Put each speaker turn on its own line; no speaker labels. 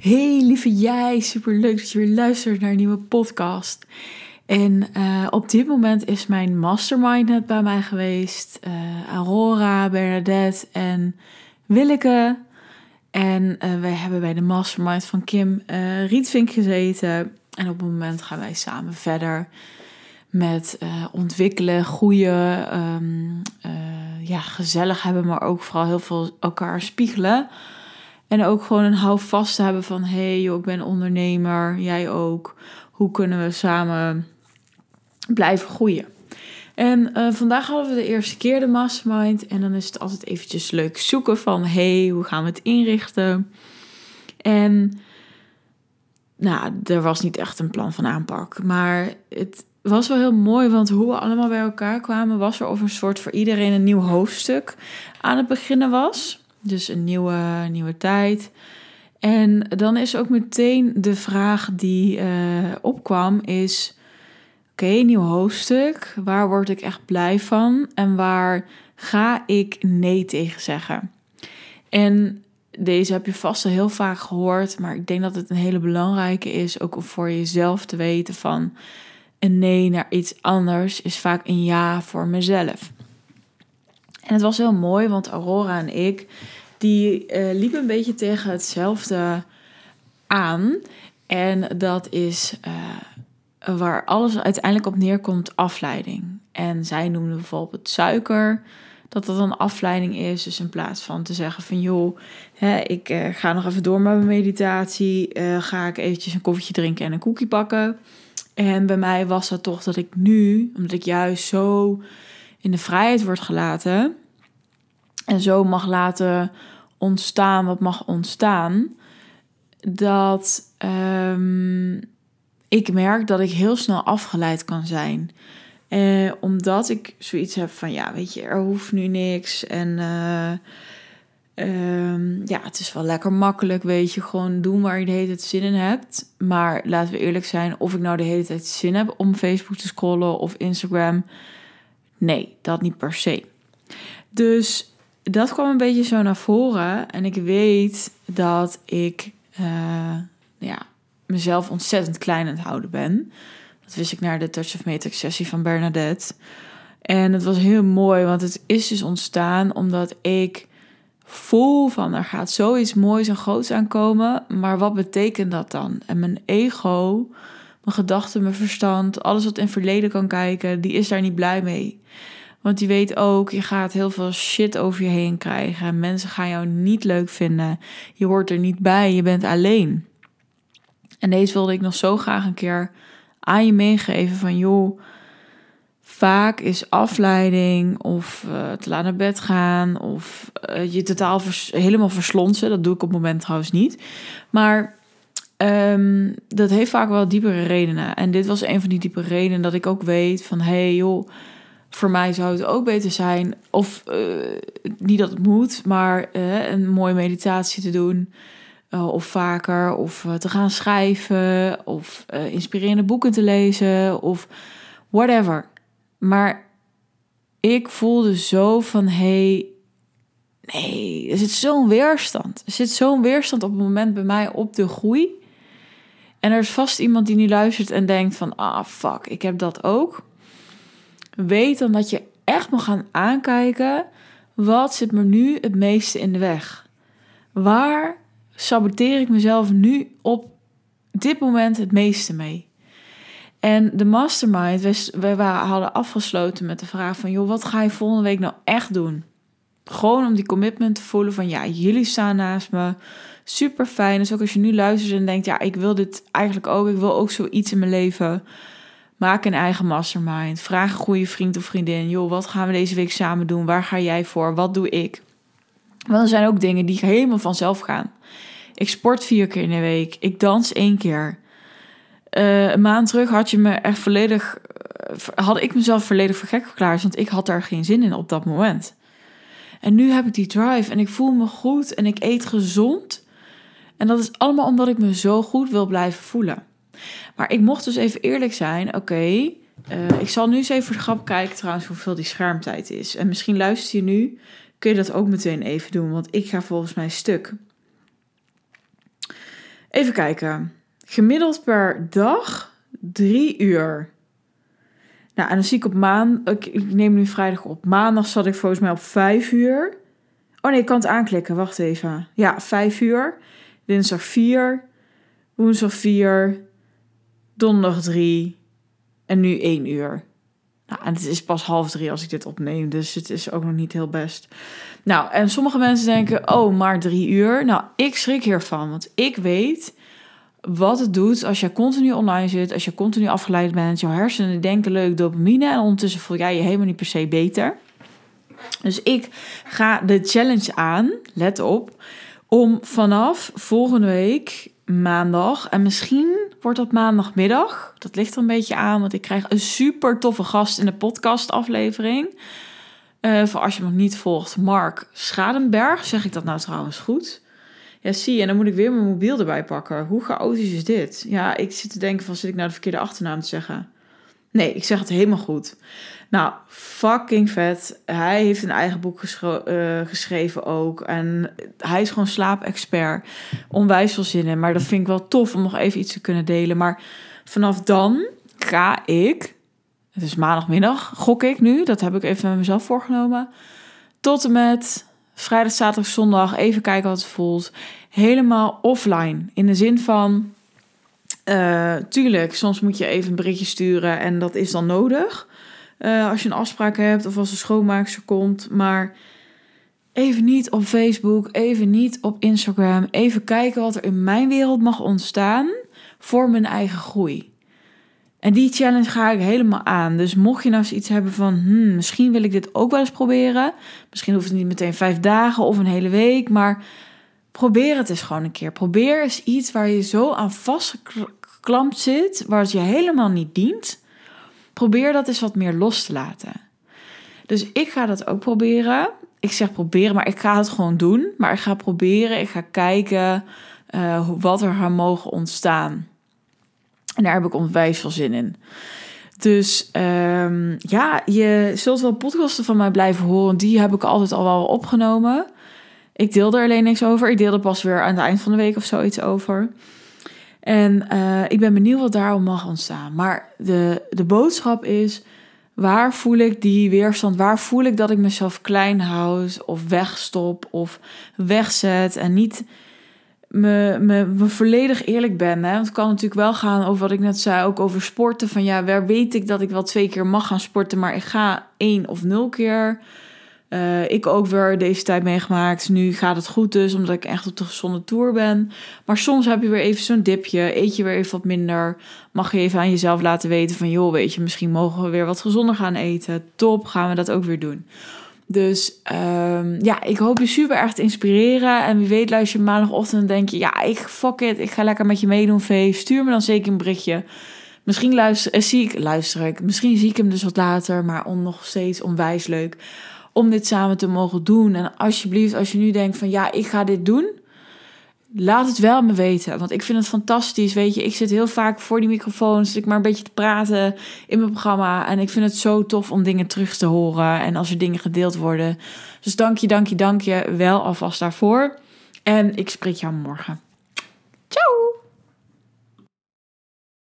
Hey lieve jij, super leuk dat je weer luistert naar een nieuwe podcast. En uh, op dit moment is mijn mastermind net bij mij geweest. Uh, Aurora, Bernadette en Willeke. En uh, wij hebben bij de mastermind van Kim Rietvink gezeten. En op het moment gaan wij samen verder met ontwikkelen, goede, um, ja, gezellig hebben, maar ook vooral heel veel elkaar spiegelen. En ook gewoon een houvast te hebben van... hé hey, ik ben ondernemer, jij ook. Hoe kunnen we samen blijven groeien? En uh, vandaag hadden we de eerste keer de mastermind. En dan is het altijd eventjes leuk zoeken van... hey, hoe gaan we het inrichten? En nou, er was niet echt een plan van aanpak. Maar het was wel heel mooi, want hoe we allemaal bij elkaar kwamen... was er of een soort voor iedereen een nieuw hoofdstuk aan het beginnen was... Dus een nieuwe, nieuwe tijd. En dan is ook meteen de vraag die uh, opkwam is... Oké, nieuw hoofdstuk. Waar word ik echt blij van? En waar ga ik nee tegen zeggen? En deze heb je vast al heel vaak gehoord, maar ik denk dat het een hele belangrijke is, ook om voor jezelf te weten van een nee naar iets anders is vaak een ja voor mezelf. En het was heel mooi, want Aurora en ik, die uh, liepen een beetje tegen hetzelfde aan. En dat is uh, waar alles uiteindelijk op neerkomt, afleiding. En zij noemde bijvoorbeeld suiker, dat dat een afleiding is. Dus in plaats van te zeggen van joh, hè, ik uh, ga nog even door met mijn meditatie, ga ik eventjes een koffietje drinken en een koekje pakken. En bij mij was dat toch dat ik nu, omdat ik juist zo in de vrijheid word gelaten, en zo mag laten ontstaan wat mag ontstaan, dat um, ik merk dat ik heel snel afgeleid kan zijn. Eh, omdat ik zoiets heb van, ja, weet je, er hoeft nu niks. En uh, um, ja, het is wel lekker makkelijk, weet je, gewoon doen waar je de hele tijd zin in hebt. Maar laten we eerlijk zijn, of ik nou de hele tijd zin heb om Facebook te scrollen of Instagram. Nee, dat niet per se. Dus dat kwam een beetje zo naar voren. En ik weet dat ik uh, ja, mezelf ontzettend klein aan het houden ben. Dat wist ik naar de Touch of Matrix sessie van Bernadette. En het was heel mooi, want het is dus ontstaan omdat ik voel van er gaat zoiets moois en groots aankomen. Maar wat betekent dat dan? En mijn ego, mijn gedachten, mijn verstand, alles wat in verleden kan kijken, die is daar niet blij mee. Want die weet ook, je gaat heel veel shit over je heen krijgen. Mensen gaan jou niet leuk vinden. Je hoort er niet bij, je bent alleen. En deze wilde ik nog zo graag een keer aan je meegeven van joh, vaak is afleiding of uh, te laat naar bed gaan of uh, je totaal helemaal verslonsen. Dat doe ik op het moment trouwens niet. Maar um, dat heeft vaak wel diepere redenen. En dit was een van die diepere redenen dat ik ook weet van hé hey, joh voor mij zou het ook beter zijn, of uh, niet dat het moet, maar uh, een mooie meditatie te doen. Uh, of vaker, of te gaan schrijven, of inspirerende boeken te lezen, of whatever. Maar ik voelde zo van: hey, nee, er zit zo'n weerstand. Er zit zo'n weerstand op het moment bij mij op de groei. En er is vast iemand die nu luistert en denkt: van, ah, fuck, ik heb dat ook weet dan dat je echt mag gaan aankijken. Wat zit me nu het meeste in de weg? Waar saboteer ik mezelf nu op dit moment het meeste mee? En de mastermind, we hadden afgesloten met de vraag van... joh, wat ga je volgende week nou echt doen? Gewoon om die commitment te voelen van... ja, jullie staan naast me, super fijn. Dus ook als je nu luistert en denkt... ja, ik wil dit eigenlijk ook, ik wil ook zoiets in mijn leven... Maak een eigen mastermind. Vraag een goede vriend of vriendin. Joh, wat gaan we deze week samen doen? Waar ga jij voor? Wat doe ik? Want er zijn ook dingen die helemaal vanzelf gaan. Ik sport vier keer in de week. Ik dans één keer. Uh, een maand terug had je me echt volledig. Uh, had ik mezelf volledig voor gek verklaard. Want ik had daar geen zin in op dat moment. En nu heb ik die drive en ik voel me goed en ik eet gezond. En dat is allemaal omdat ik me zo goed wil blijven voelen. Maar ik mocht dus even eerlijk zijn. Oké, uh, ik zal nu eens even voor de grap kijken trouwens hoeveel die schermtijd is. En misschien luister je nu, kun je dat ook meteen even doen. Want ik ga volgens mij stuk. Even kijken. Gemiddeld per dag drie uur. Nou, en dan zie ik op maandag. Ik, ik neem nu vrijdag op. Maandag zat ik volgens mij op vijf uur. Oh nee, ik kan het aanklikken. Wacht even. Ja, vijf uur. Dinsdag vier. Woensdag vier. Donderdag drie. En nu één uur. Nou, en het is pas half drie als ik dit opneem, dus het is ook nog niet heel best. Nou, en sommige mensen denken, oh, maar drie uur. Nou, ik schrik hiervan, want ik weet wat het doet als je continu online zit, als je continu afgeleid bent. Jouw hersenen denken leuk dopamine en ondertussen voel jij je helemaal niet per se beter. Dus ik ga de challenge aan, let op, om vanaf volgende week maandag en misschien wordt dat maandagmiddag. Dat ligt er een beetje aan, want ik krijg een super toffe gast in de podcastaflevering. Uh, voor als je nog niet volgt, Mark Schadenberg. Zeg ik dat nou trouwens goed? Ja, zie en dan moet ik weer mijn mobiel erbij pakken. Hoe chaotisch is dit? Ja, ik zit te denken van, zit ik nou de verkeerde achternaam te zeggen? Nee, ik zeg het helemaal goed. Nou, fucking vet. Hij heeft een eigen boek uh, geschreven ook. En hij is gewoon slaapexpert. Onwijs veel zin in. Maar dat vind ik wel tof om nog even iets te kunnen delen. Maar vanaf dan ga ik... Het is maandagmiddag, gok ik nu. Dat heb ik even met mezelf voorgenomen. Tot en met vrijdag, zaterdag, zondag. Even kijken wat het voelt. Helemaal offline. In de zin van... Uh, tuurlijk, soms moet je even een berichtje sturen en dat is dan nodig. Uh, als je een afspraak hebt of als een schoonmaakster komt. Maar even niet op Facebook, even niet op Instagram. Even kijken wat er in mijn wereld mag ontstaan voor mijn eigen groei. En die challenge ga ik helemaal aan. Dus mocht je nou eens iets hebben van, hmm, misschien wil ik dit ook wel eens proberen. Misschien hoeft het niet meteen vijf dagen of een hele week, maar probeer het eens gewoon een keer. Probeer eens iets waar je zo aan vastgeklampt zit, waar het je helemaal niet dient probeer dat eens wat meer los te laten. Dus ik ga dat ook proberen. Ik zeg proberen, maar ik ga het gewoon doen. Maar ik ga proberen, ik ga kijken uh, wat er gaan mogen ontstaan. En daar heb ik onwijs veel zin in. Dus um, ja, je zult wel podcasten van mij blijven horen. Die heb ik altijd al wel opgenomen. Ik deel er alleen niks over. Ik deel er pas weer aan het eind van de week of zoiets over. En uh, ik ben benieuwd wat daarom mag ontstaan. Maar de, de boodschap is: waar voel ik die weerstand? Waar voel ik dat ik mezelf klein houd of wegstop of wegzet en niet me, me, me volledig eerlijk ben? Hè? Want het kan natuurlijk wel gaan over wat ik net zei, ook over sporten. Van ja, waar weet ik dat ik wel twee keer mag gaan sporten, maar ik ga één of nul keer. Uh, ik ook weer deze tijd meegemaakt. Nu gaat het goed dus, omdat ik echt op de gezonde tour ben. Maar soms heb je weer even zo'n dipje. Eet je weer even wat minder. Mag je even aan jezelf laten weten van... joh, weet je, misschien mogen we weer wat gezonder gaan eten. Top, gaan we dat ook weer doen. Dus um, ja, ik hoop je super erg te inspireren. En wie weet luister je maandagochtend en denk je... ja, ik fuck it, ik ga lekker met je meedoen, Vee. Stuur me dan zeker een berichtje. Misschien luister, eh, zie ik, luister ik. Misschien zie ik hem dus wat later, maar on, nog steeds onwijs leuk om dit samen te mogen doen. En alsjeblieft, als je nu denkt van ja, ik ga dit doen, laat het wel me weten. Want ik vind het fantastisch. Weet je, ik zit heel vaak voor die microfoon, zit ik maar een beetje te praten in mijn programma. En ik vind het zo tof om dingen terug te horen en als er dingen gedeeld worden. Dus dank je, dank je, dank je wel alvast daarvoor. En ik spreek jou morgen.